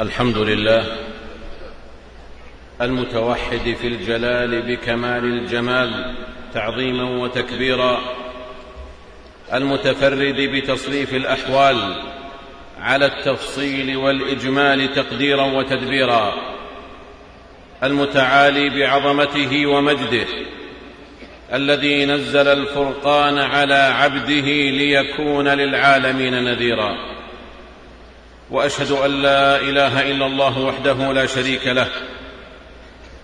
الحمد لله المتوحد في الجلال بكمال الجمال تعظيما وتكبيرا المتفرد بتصريف الأحوال على التفصيل والإجمال تقديرا وتدبيرا المتعالي بعظمته ومجده الذي نزل الفرقان على عبده ليكون للعالمين نذيرا. وأشهد أن لا إله إلا الله وحده لا شريك له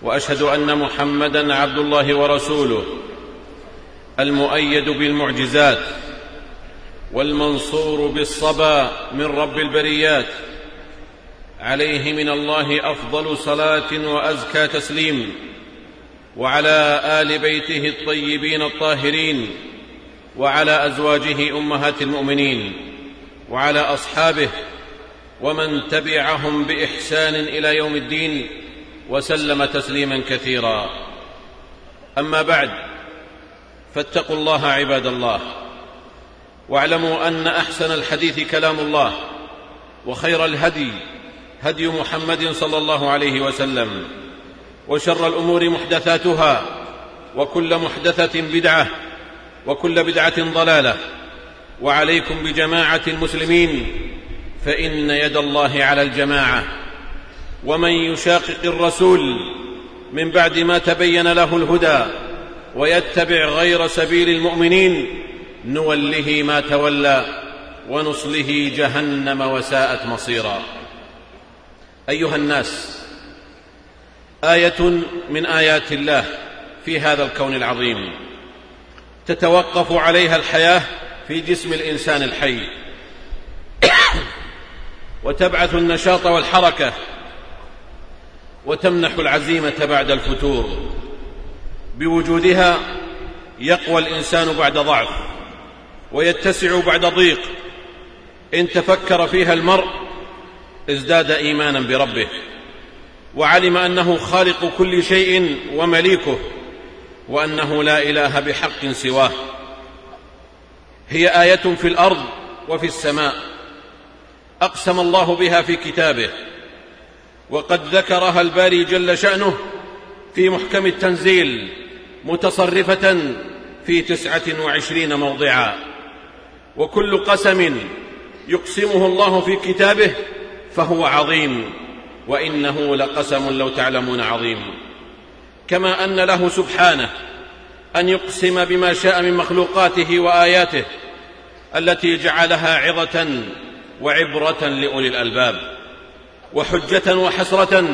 وأشهد أن محمدا عبد الله ورسوله المؤيد بالمعجزات والمنصور بالصبا من رب البريات عليه من الله أفضل صلاة وأزكى تسليم وعلى آل بيته الطيبين الطاهرين وعلى أزواجه أمهات المؤمنين وعلى أصحابه ومن تبعهم بإحسان إلى يوم الدين وسلم تسليما كثيرا. أما بعد فاتقوا الله عباد الله واعلموا أن أحسن الحديث كلام الله وخير الهدي هدي محمد صلى الله عليه وسلم وشر الأمور محدثاتها وكل محدثة بدعة وكل بدعة ضلالة وعليكم بجماعة المسلمين فإن يد الله على الجماعة. ومن يشاقق الرسول من بعد ما تبين له الهدى ويتبع غير سبيل المؤمنين نوله ما تولى ونصله جهنم وساءت مصيرا. أيها الناس آية من آيات الله في هذا الكون العظيم. تتوقف عليها الحياة في جسم الإنسان الحي. وتبعث النشاط والحركة وتمنح العزيمة بعد الفتور. بوجودها يقوى الإنسان بعد ضعف ويتسع بعد ضيق. إن تفكر فيها المرء ازداد إيمانا بربه وعلم أنه خالق كل شيء ومليكه وأنه لا إله بحق سواه. هي آية في الأرض وفي السماء. أقسم الله بها في كتابه وقد ذكرها الباري جل شأنه في محكم التنزيل متصرفة في تسعة وعشرين موضعا. وكل قسم يقسمه الله في كتابه فهو عظيم وإنه لقسم لو تعلمون عظيم. كما أن له سبحانه أن يقسم بما شاء من مخلوقاته وآياته التي جعلها عظة وعبرة لأولي الألباب وحجة وحسرة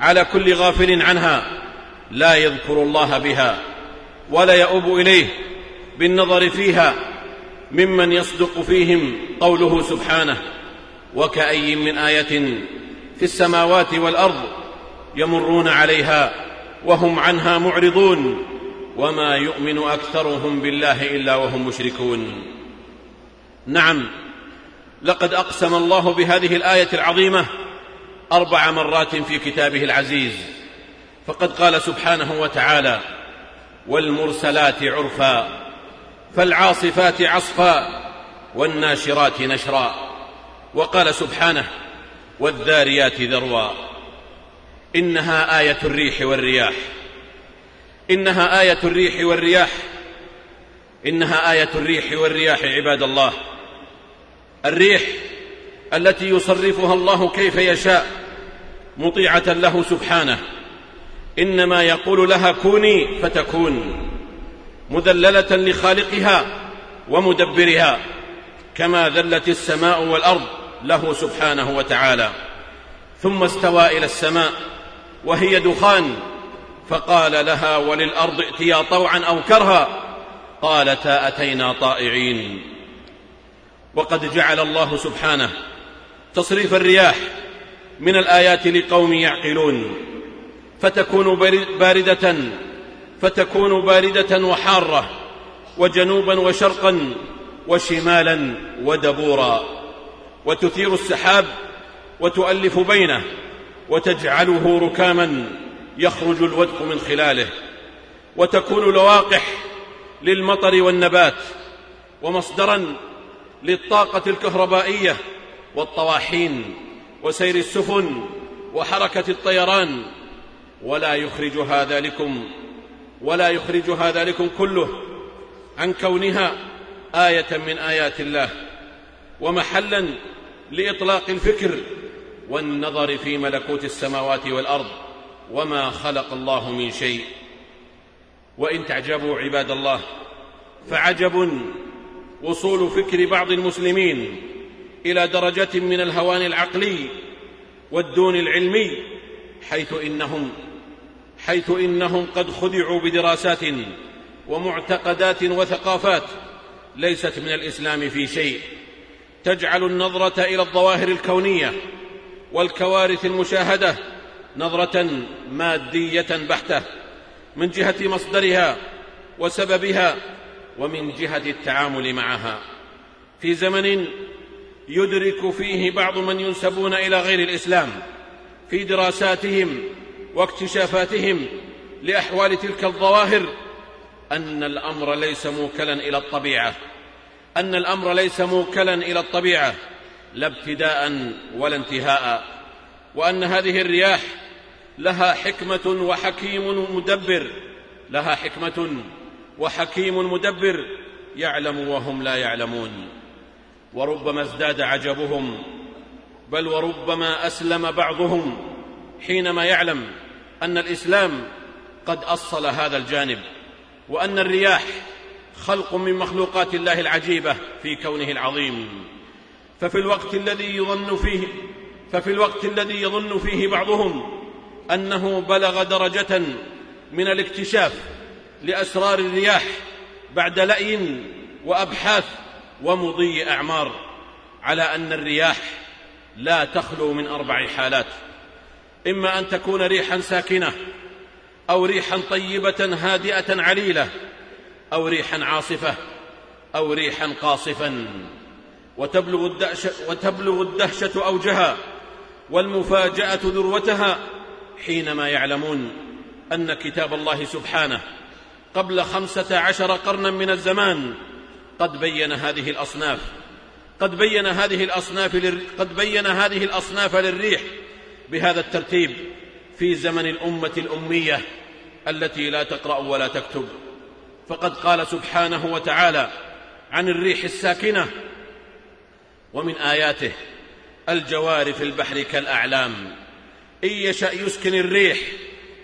على كل غافل عنها لا يذكر الله بها ولا يؤوب إليه بالنظر فيها ممن يصدق فيهم قوله سبحانه وكأي من آية في السماوات والأرض يمرون عليها وهم عنها معرضون وما يؤمن أكثرهم بالله إلا وهم مشركون. نعم لقد أقسم الله بهذه الآية العظيمة أربع مرات في كتابه العزيز. فقد قال سبحانه وتعالى والمرسلات عرفا فالعاصفات عصفا والناشرات نشرا. وقال سبحانه والذاريات ذروا. إنها آية الريح والرياح. إنها آية الريح والرياح. إنها آية الريح والرياح عباد الله. الريح التي يصرفها الله كيف يشاء مطيعة له سبحانه. إنما يقول لها كوني فتكون مذللة لخالقها ومدبرها كما ذلت السماء والأرض له سبحانه وتعالى. ثم استوى إلى السماء وهي دخان فقال لها وللأرض ائتيا طوعا أو كرها. قالتا أتينا طائعين. وقد جعل الله سبحانه تصريف الرياح من الآيات لقوم يعقلون. فتكون باردة فتكون باردة وحارة وجنوبا وشرقا وشمالا ودبورا. وتثير السحاب وتؤلف بينه وتجعله ركاما يخرج الودق من خلاله. وتكون لواقح للمطر والنبات ومصدرا للطاقة الكهربائية والطواحين وسير السفن وحركة الطيران. ولا يخرج هذا لكم ولا يخرج هذا لكم كله عن كونها آية من آيات الله. ومحلا لإطلاق الفكر والنظر في ملكوت السماوات والأرض وما خلق الله من شيء. وإن تعجبوا عباد الله فعجب وصول فكر بعض المسلمين إلى درجة من الهوان العقلي والدون العلمي حيث إنهم حيث إنهم قد خدعوا بدراسات ومعتقدات وثقافات ليست من الإسلام في شيء. تجعل النظرة إلى الظواهر الكونية والكوارث المشاهدة نظرة مادية بحتة من جهة مصدرها وسببها ومن جهة التعامل معها. في زمن يدرك فيه بعض من ينسبون إلى غير الإسلام في دراساتهم واكتشافاتهم لأحوال تلك الظواهر أن الأمر ليس موكلا إلى الطبيعة. أن الأمر ليس موكلا إلى الطبيعة لا ابتداء ولا انتهاء. وأن هذه الرياح لها حكمة وحكيم مدبر لها حكمة وحكيم مدبر يعلم وهم لا يعلمون. وربما ازداد عجبهم بل وربما أسلم بعضهم حينما يعلم أن الإسلام قد أصل هذا الجانب وأن الرياح خلق من مخلوقات الله العجيبة في كونه العظيم. ففي الوقت الذي يظن فيه ففي الوقت الذي يظن فيه بعضهم أنه بلغ درجة من الاكتشاف لأسرار الرياح بعد لأي وأبحاث ومضي أعمار على أن الرياح لا تخلو من أربع حالات. إما أن تكون ريحا ساكنة أو ريحا طيبة هادئة عليلة أو ريحا عاصفة أو ريحا قاصفا. وتبلغ الدهشه, وتبلغ الدهشة أوجها والمفاجأة ذروتها حينما يعلمون أن كتاب الله سبحانه قبل خمسة عشر قرنا من الزمان. قد بين هذه الأصناف. قد بين هذه الأصناف. قد بين هذه الأصناف للريح. بهذا الترتيب في زمن الأمة الأمية التي لا تقرأ ولا تكتب. فقد قال سبحانه وتعالى عن الريح الساكنة ومن آياته الجوار في البحر كالأعلام. إن يشأ يسكن الريح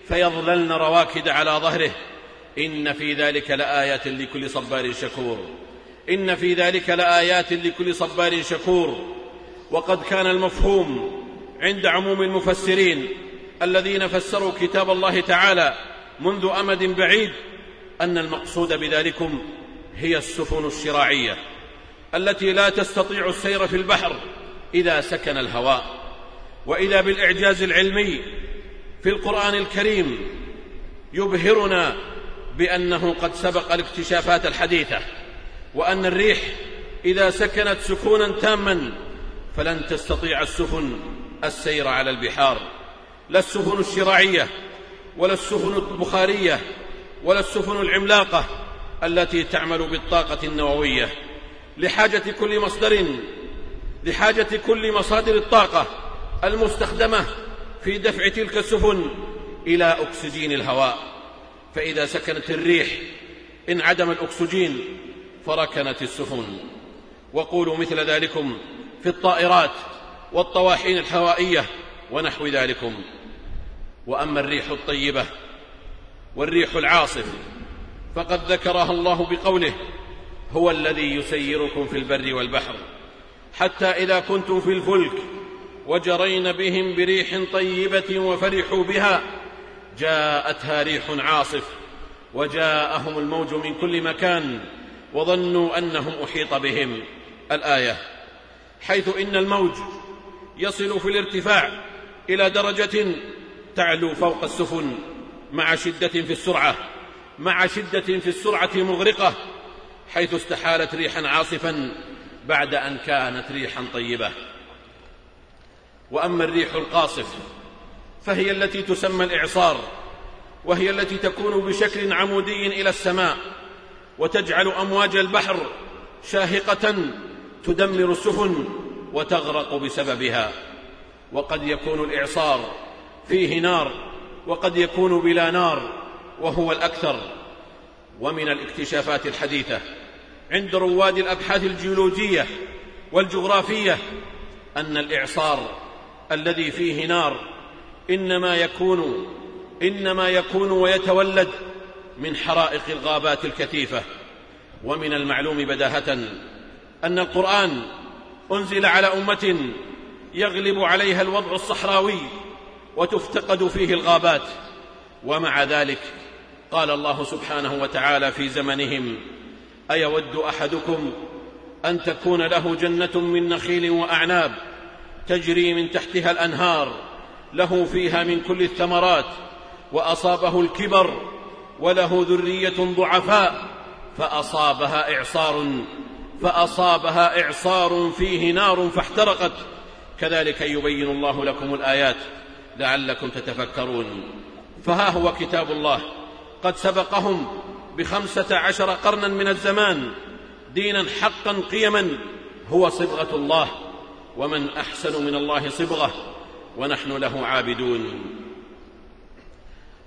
فيظللن رواكد على ظهره. إن في ذلك لآيات لكل صبار شكور. إن في ذلك لآيات لكل صبار شكور. وقد كان المفهوم عند عموم المفسرين الذين فسروا كتاب الله تعالى منذ أمد بعيد أن المقصود بذلكم هي السفن الشراعية التي لا تستطيع السير في البحر إذا سكن الهواء. وإذا بالإعجاز العلمي في القرآن الكريم يبهرنا بأنه قد سبق الاكتشافات الحديثة وأن الريح إذا سكنت سكونا تاما فلن تستطيع السفن السير على البحار. لا السفن الشراعية ولا السفن البخارية ولا السفن العملاقة التي تعمل بالطاقة النووية. لحاجة كل مصدر لحاجة كل مصادر الطاقة المستخدمة في دفع تلك السفن إلى أكسجين الهواء. فإذا سكنت الريح انعدم الأكسجين فركنت السفن. وقولوا مثل ذلكم في الطائرات والطواحين الهوائية ونحو ذلكم. وأما الريح الطيبة والريح العاصف فقد ذكرها الله بقوله هو الذي يسيركم في البر والبحر حتى إذا كنتم في الفلك وجرين بهم بريح طيبة وفرحوا بها جاءتها ريح عاصف وجاءهم الموج من كل مكان وظنوا أنهم أحيط بهم. الآية حيث إن الموج يصل في الارتفاع إلى درجة تعلو فوق السفن مع شدة في السرعة مع شدة في السرعة مغرقة حيث استحالت ريحا عاصفا بعد أن كانت ريحا طيبة. وأما الريح القاصف فهي التي تسمى الإعصار وهي التي تكون بشكل عمودي إلى السماء وتجعل أمواج البحر شاهقة تدمر السفن وتغرق بسببها. وقد يكون الإعصار فيه نار وقد يكون بلا نار وهو الأكثر. ومن الاكتشافات الحديثة عند رواد الأبحاث الجيولوجية والجغرافية أن الإعصار الذي فيه نار إنما يكون إنما يكون ويتولد من حرائق الغابات الكثيفة. ومن المعلوم بداهة أن القرآن أنزل على أمة يغلب عليها الوضع الصحراوي وتفتقد فيه الغابات. ومع ذلك قال الله سبحانه وتعالى في زمنهم أيود أحدكم أن تكون له جنة من نخيل وأعناب تجري من تحتها الأنهار له فيها من كل الثمرات وأصابه الكبر وله ذرية ضعفاء فأصابها إعصار فأصابها إعصار فيه نار فاحترقت. كذلك يبين الله لكم الآيات لعلكم تتفكرون. فها هو كتاب الله. قد سبقهم بخمسة عشر قرنا من الزمان. دينا حقا قيما هو صبغة الله. ومن أحسن من الله صبغة. ونحن له عابدون.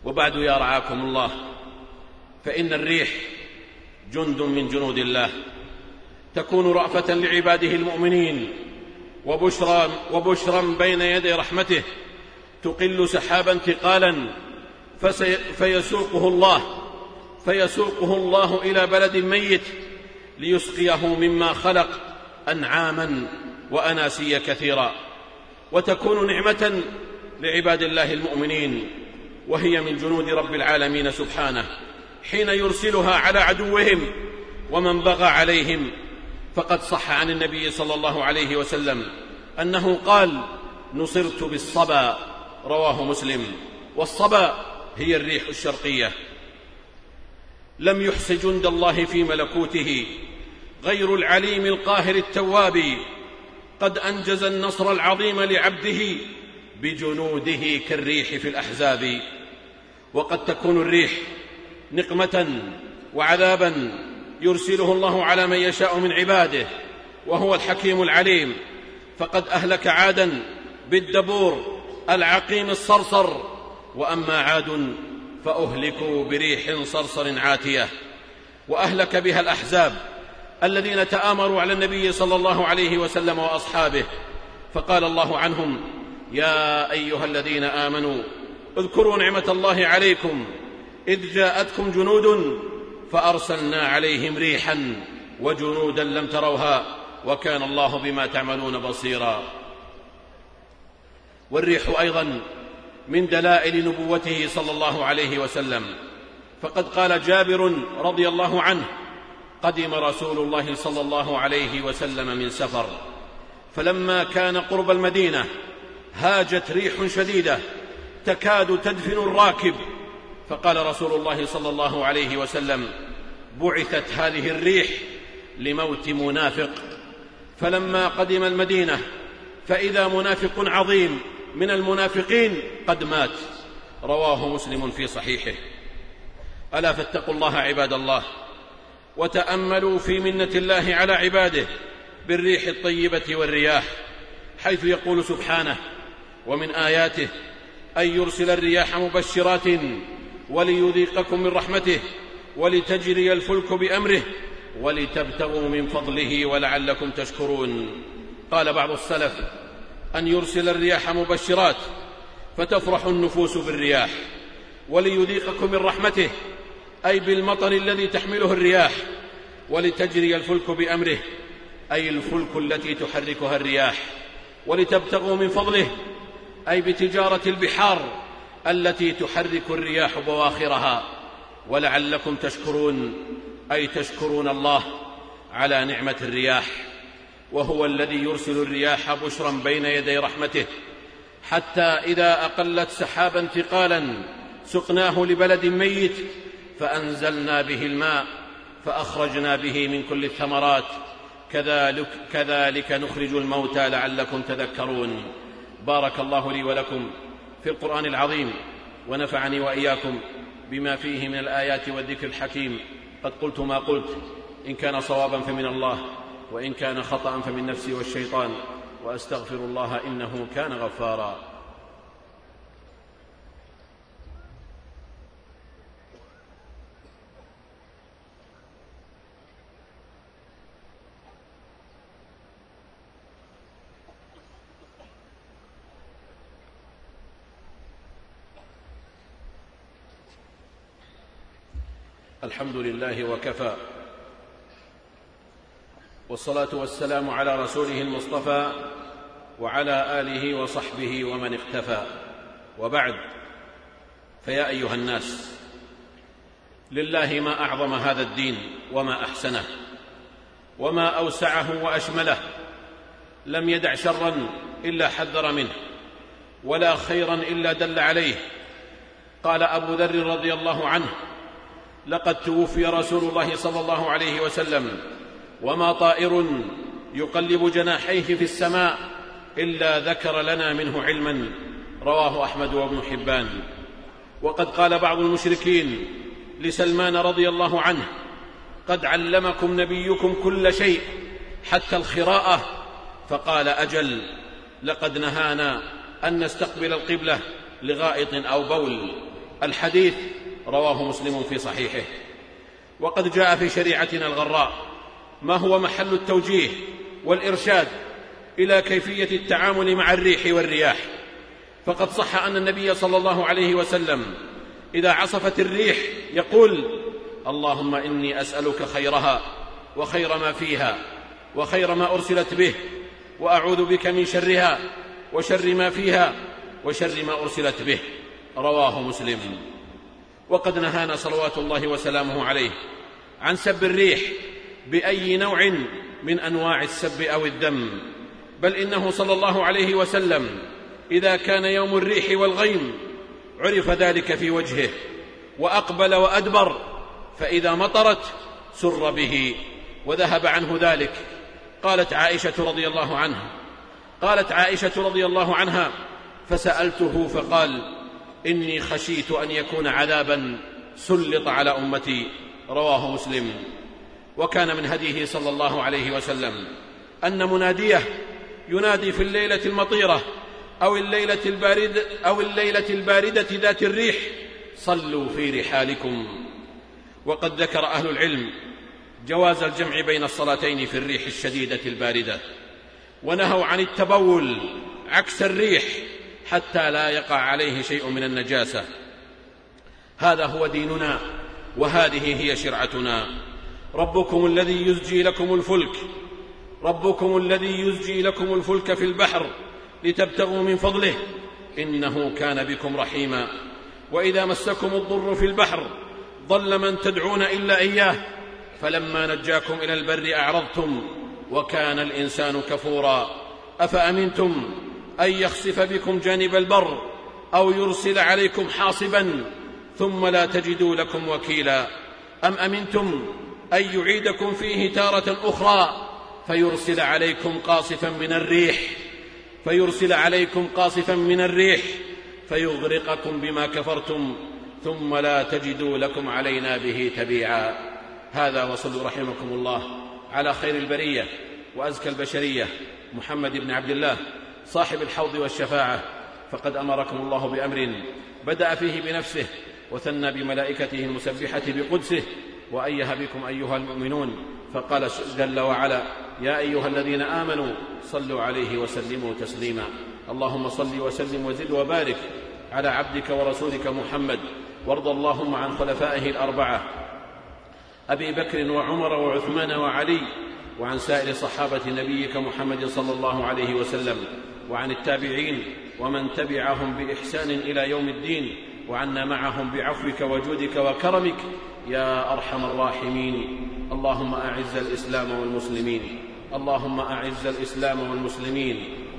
وبعد يا رعاكم الله فإن الريح جند من جنود الله تكون رأفة لعباده المؤمنين وبشرى وبشرا بين يدي رحمته تقل سحابا ثقالا فيسوقه الله فيسوقه الله إلى بلد ميت ليسقيه مما خلق أنعاما وأناسيا كثيرا. وتكون نعمة لعباد الله المؤمنين وهي من جنود رب العالمين سبحانه حين يرسلها على عدوهم ومن بغى عليهم. فقد صح عن النبي صلى الله عليه وسلم أنه قال نصرت بالصبا رواه مسلم. والصبا هي الريح الشرقية. لم يحس جند الله في ملكوته غير العليم القاهر التواب قد أنجز النصر العظيم لعبده بجنوده كالريح في الأحزاب. وقد تكون الريح نقمة وعذابا يرسله الله على من يشاء من عباده وهو الحكيم العليم. فقد أهلك عادا بالدبور العقيم الصرصر. وأما عاد فأهلكوا بريح صرصر عاتية. وأهلك بها الأحزاب. الذين تآمروا على النبي صلى الله عليه وسلم وأصحابه فقال الله عنهم يا أيها الذين آمنوا اذكروا نعمة الله عليكم إذ جاءتكم جنود فأرسلنا عليهم ريحا وجنودا لم تروها وكان الله بما تعملون بصيرا. والريح أيضا من دلائل نبوته صلى الله عليه وسلم. فقد قال جابر رضي الله عنه قدم رسول الله صلى الله عليه وسلم من سفر. فلما كان قرب المدينة هاجت ريح شديدة تكاد تدفن الراكب. فقال رسول الله صلى الله عليه وسلم بعثت هذه الريح لموت منافق. فلما قدم المدينة فإذا منافق عظيم من المنافقين قد مات. رواه مسلم في صحيحه. ألا فاتقوا الله عباد الله. وتأملوا في منة الله على عباده بالريح الطيبة والرياح حيث يقول سبحانه ومن آياته أن يرسل الرياح مبشرات وليذيقكم من رحمته ولتجري الفلك بأمره ولتبتغوا من فضله ولعلكم تشكرون. قال بعض السلف أن يرسل الرياح مبشرات فتفرح النفوس بالرياح وليذيقكم من رحمته أي بالمطر الذي تحمله الرياح ولتجري الفلك بأمره أي الفلك التي تحركها الرياح ولتبتغوا من فضله أي بتجارة البحار التي تحرك الرياح بواخرها. ولعلكم تشكرون أي تشكرون الله على نعمة الرياح وهو الذي يرسل الرياح بشرا بين يدي رحمته حتى إذا أقلت سحابا ثقالا سقناه لبلد ميت فأنزلنا به الماء فأخرجنا به من كل الثمرات. كذلك, كذلك نخرج الموتى لعلكم تذكرون. بارك الله لي ولكم في القرآن العظيم ونفعني وإياكم بما فيه من الآيات والذكر الحكيم. قد قلت ما قلت إن كان صوابا فمن الله وإن كان خطا فمن نفسي والشيطان. وأستغفر الله إنه كان غفارا. الحمد لله وكفى. والصلاة والسلام على رسوله المصطفى وعلى آله وصحبه ومن اختفى. وبعد فيا أيها الناس لله ما أعظم هذا الدين وما أحسنه وما أوسعه وأشمله. لم يدع شرا إلا حذر منه ولا خيرا إلا دل عليه. قال أبو ذر رضي الله عنه لقد توفي رسول الله صلى الله عليه وسلم وما طائر يقلب جناحيه في السماء إلا ذكر لنا منه علما رواه أحمد وابن حبان. وقد قال بعض المشركين لسلمان رضي الله عنه قد علمكم نبيكم كل شيء حتى الخراءة فقال أجل لقد نهانا أن نستقبل القبلة لغائط أو بول. الحديث رواه مسلم في صحيحه. وقد جاء في شريعتنا الغراء ما هو محل التوجيه والإرشاد إلى كيفية التعامل مع الريح والرياح. فقد صح أن النبي صلى الله عليه وسلم إذا عصفت الريح يقول اللهم إني أسألك خيرها وخير ما فيها وخير ما أرسلت به وأعوذ بك من شرها وشر ما فيها وشر ما أرسلت به. رواه مسلم. وقد نهانا صلوات الله وسلامه عليه عن سب الريح بأي نوع من أنواع السب أو الذم بل إنه صلى الله عليه وسلم إذا كان يوم الريح والغيم عرف ذلك في وجهه وأقبل وأدبر فإذا مطرت سر به وذهب عنه ذلك. قالت عائشة رضي الله عنها قالت عائشة رضي الله عنها فسألته فقال إني خشيت أن يكون عذابا سلط على أمتي. رواه مسلم. وكان من هديه صلى الله عليه وسلم أن مناديه ينادي في الليلة المطيرة أو الليلة البارده أو الليلة الباردة ذات الريح صلوا في رحالكم. وقد ذكر أهل العلم جواز الجمع بين الصلاتين في الريح الشديدة الباردة ونهوا عن التبول عكس الريح حتى لا يقع عليه شيء من النجاسة. هذا هو ديننا وهذه هي شرعتنا. ربكم الذي يزجي لكم الفلك ربكم الذي يزجي لكم الفلك في البحر لتبتغوا من فضله إنه كان بكم رحيما. وإذا مسكم الضر في البحر ضل من تدعون إلا إياه فلما نجاكم إلى البر أعرضتم وكان الإنسان كفورا. أفأمنتم أن يخسف بكم جانب البر أو يرسل عليكم حاصبا ثم لا تجدوا لكم وكيلا. أم أمنتم أن يعيدكم فيه تارة أخرى؟ فيرسل عليكم قاصفا من الريح فيرسل عليكم قاصفا من الريح فيغرقكم بما كفرتم ثم لا تجدوا لكم علينا به تبيعا. هذا وصلوا رحمكم الله على خير البرية وأزكى البشرية محمد بن عبد الله. صاحب الحوض والشفاعة فقد أمركم الله بأمر بدأ فيه بنفسه وثنى بملائكته المسبحة بقدسه وايه بكم أيها المؤمنون فقال جل وعلا يا أيها الذين آمنوا صلوا عليه وسلموا تسليما. اللهم صل وسلم وزد وبارك على عبدك ورسولك محمد وارض اللهم عن خلفائه الأربعة أبي بكر وعمر وعثمان وعلي وعن سائر صحابة نبيك محمد صلى الله عليه وسلم. وعن التابعين ومن تبعهم بإحسان إلى يوم الدين وعنا معهم بعفوك وجودك وكرمك يا أرحم الراحمين. اللهم أعز الإسلام والمسلمين. اللهم أعز الإسلام والمسلمين.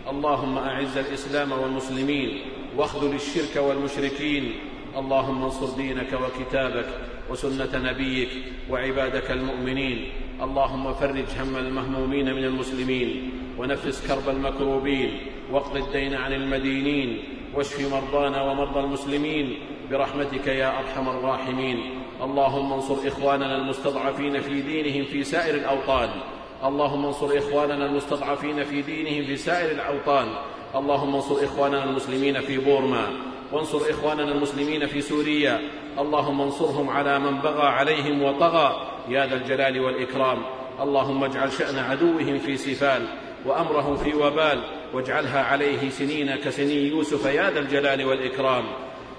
اللهم أعز الإسلام والمسلمين. واخذل الشرك والمشركين. اللهم انصر دينك وكتابك وسنة نبيك وعبادك المؤمنين. اللهم فرج هم المهمومين من المسلمين. ونفس كرب المكروبين. واقض الدين عن المدينين واشف مرضانا ومرضى المسلمين برحمتك يا أرحم الراحمين. اللهم انصر إخواننا المستضعفين في دينهم في سائر الأوطان. اللهم انصر إخواننا المستضعفين في دينهم في سائر الأوطان. اللهم انصر إخواننا المسلمين في بورما. وانصر إخواننا المسلمين في سوريا. اللهم انصرهم على من بغى عليهم وطغى. يا ذا الجلال والإكرام. اللهم اجعل شأن عدوهم في سفال وأمره في وبال واجعلها عليه سنين كسنين. يوسف يا ذا الجلال والإكرام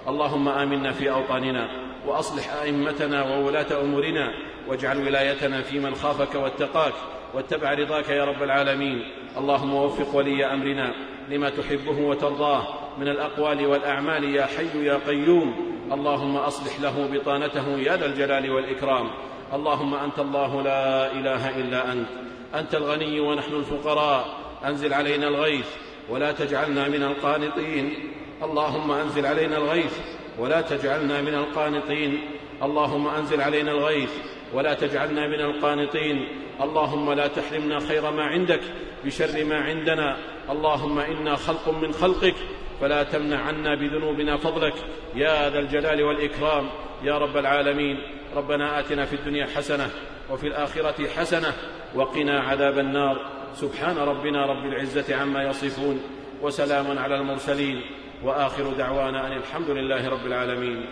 اللهم آمنا في أوطاننا وأصلح أئمتنا وولاة أمورنا واجعل ولايتنا في من خافك واتقاك واتبع رضاك يا رب العالمين. اللهم وفق ولي أمرنا لما تحبه وترضاه من الأقوال والأعمال يا حي يا قيوم. اللهم أصلح له بطانته يا ذا الجلال والإكرام. اللهم أنت الله لا إله إلا أنت. أنت الغني ونحن الفقراء. أنزل علينا الغيث ولا تجعلنا من القانطين. اللهم أنزل علينا الغيث ولا تجعلنا من القانطين. اللهم أنزل علينا الغيث ولا تجعلنا من القانطين. اللهم لا تحرمنا خير ما عندك بشر ما عندنا. اللهم إنا خلق من خلقك. فلا تمنع عنا بذنوبنا فضلك. يا ذا الجلال والإكرام. يا رب العالمين. ربنا آتنا في الدنيا حسنة وفي الآخرة حسنة وقنا عذاب النار. سبحان ربنا رب العزة عما يصفون وسلام على المرسلين وآخر دعوانا أن الحمد لله رب العالمين.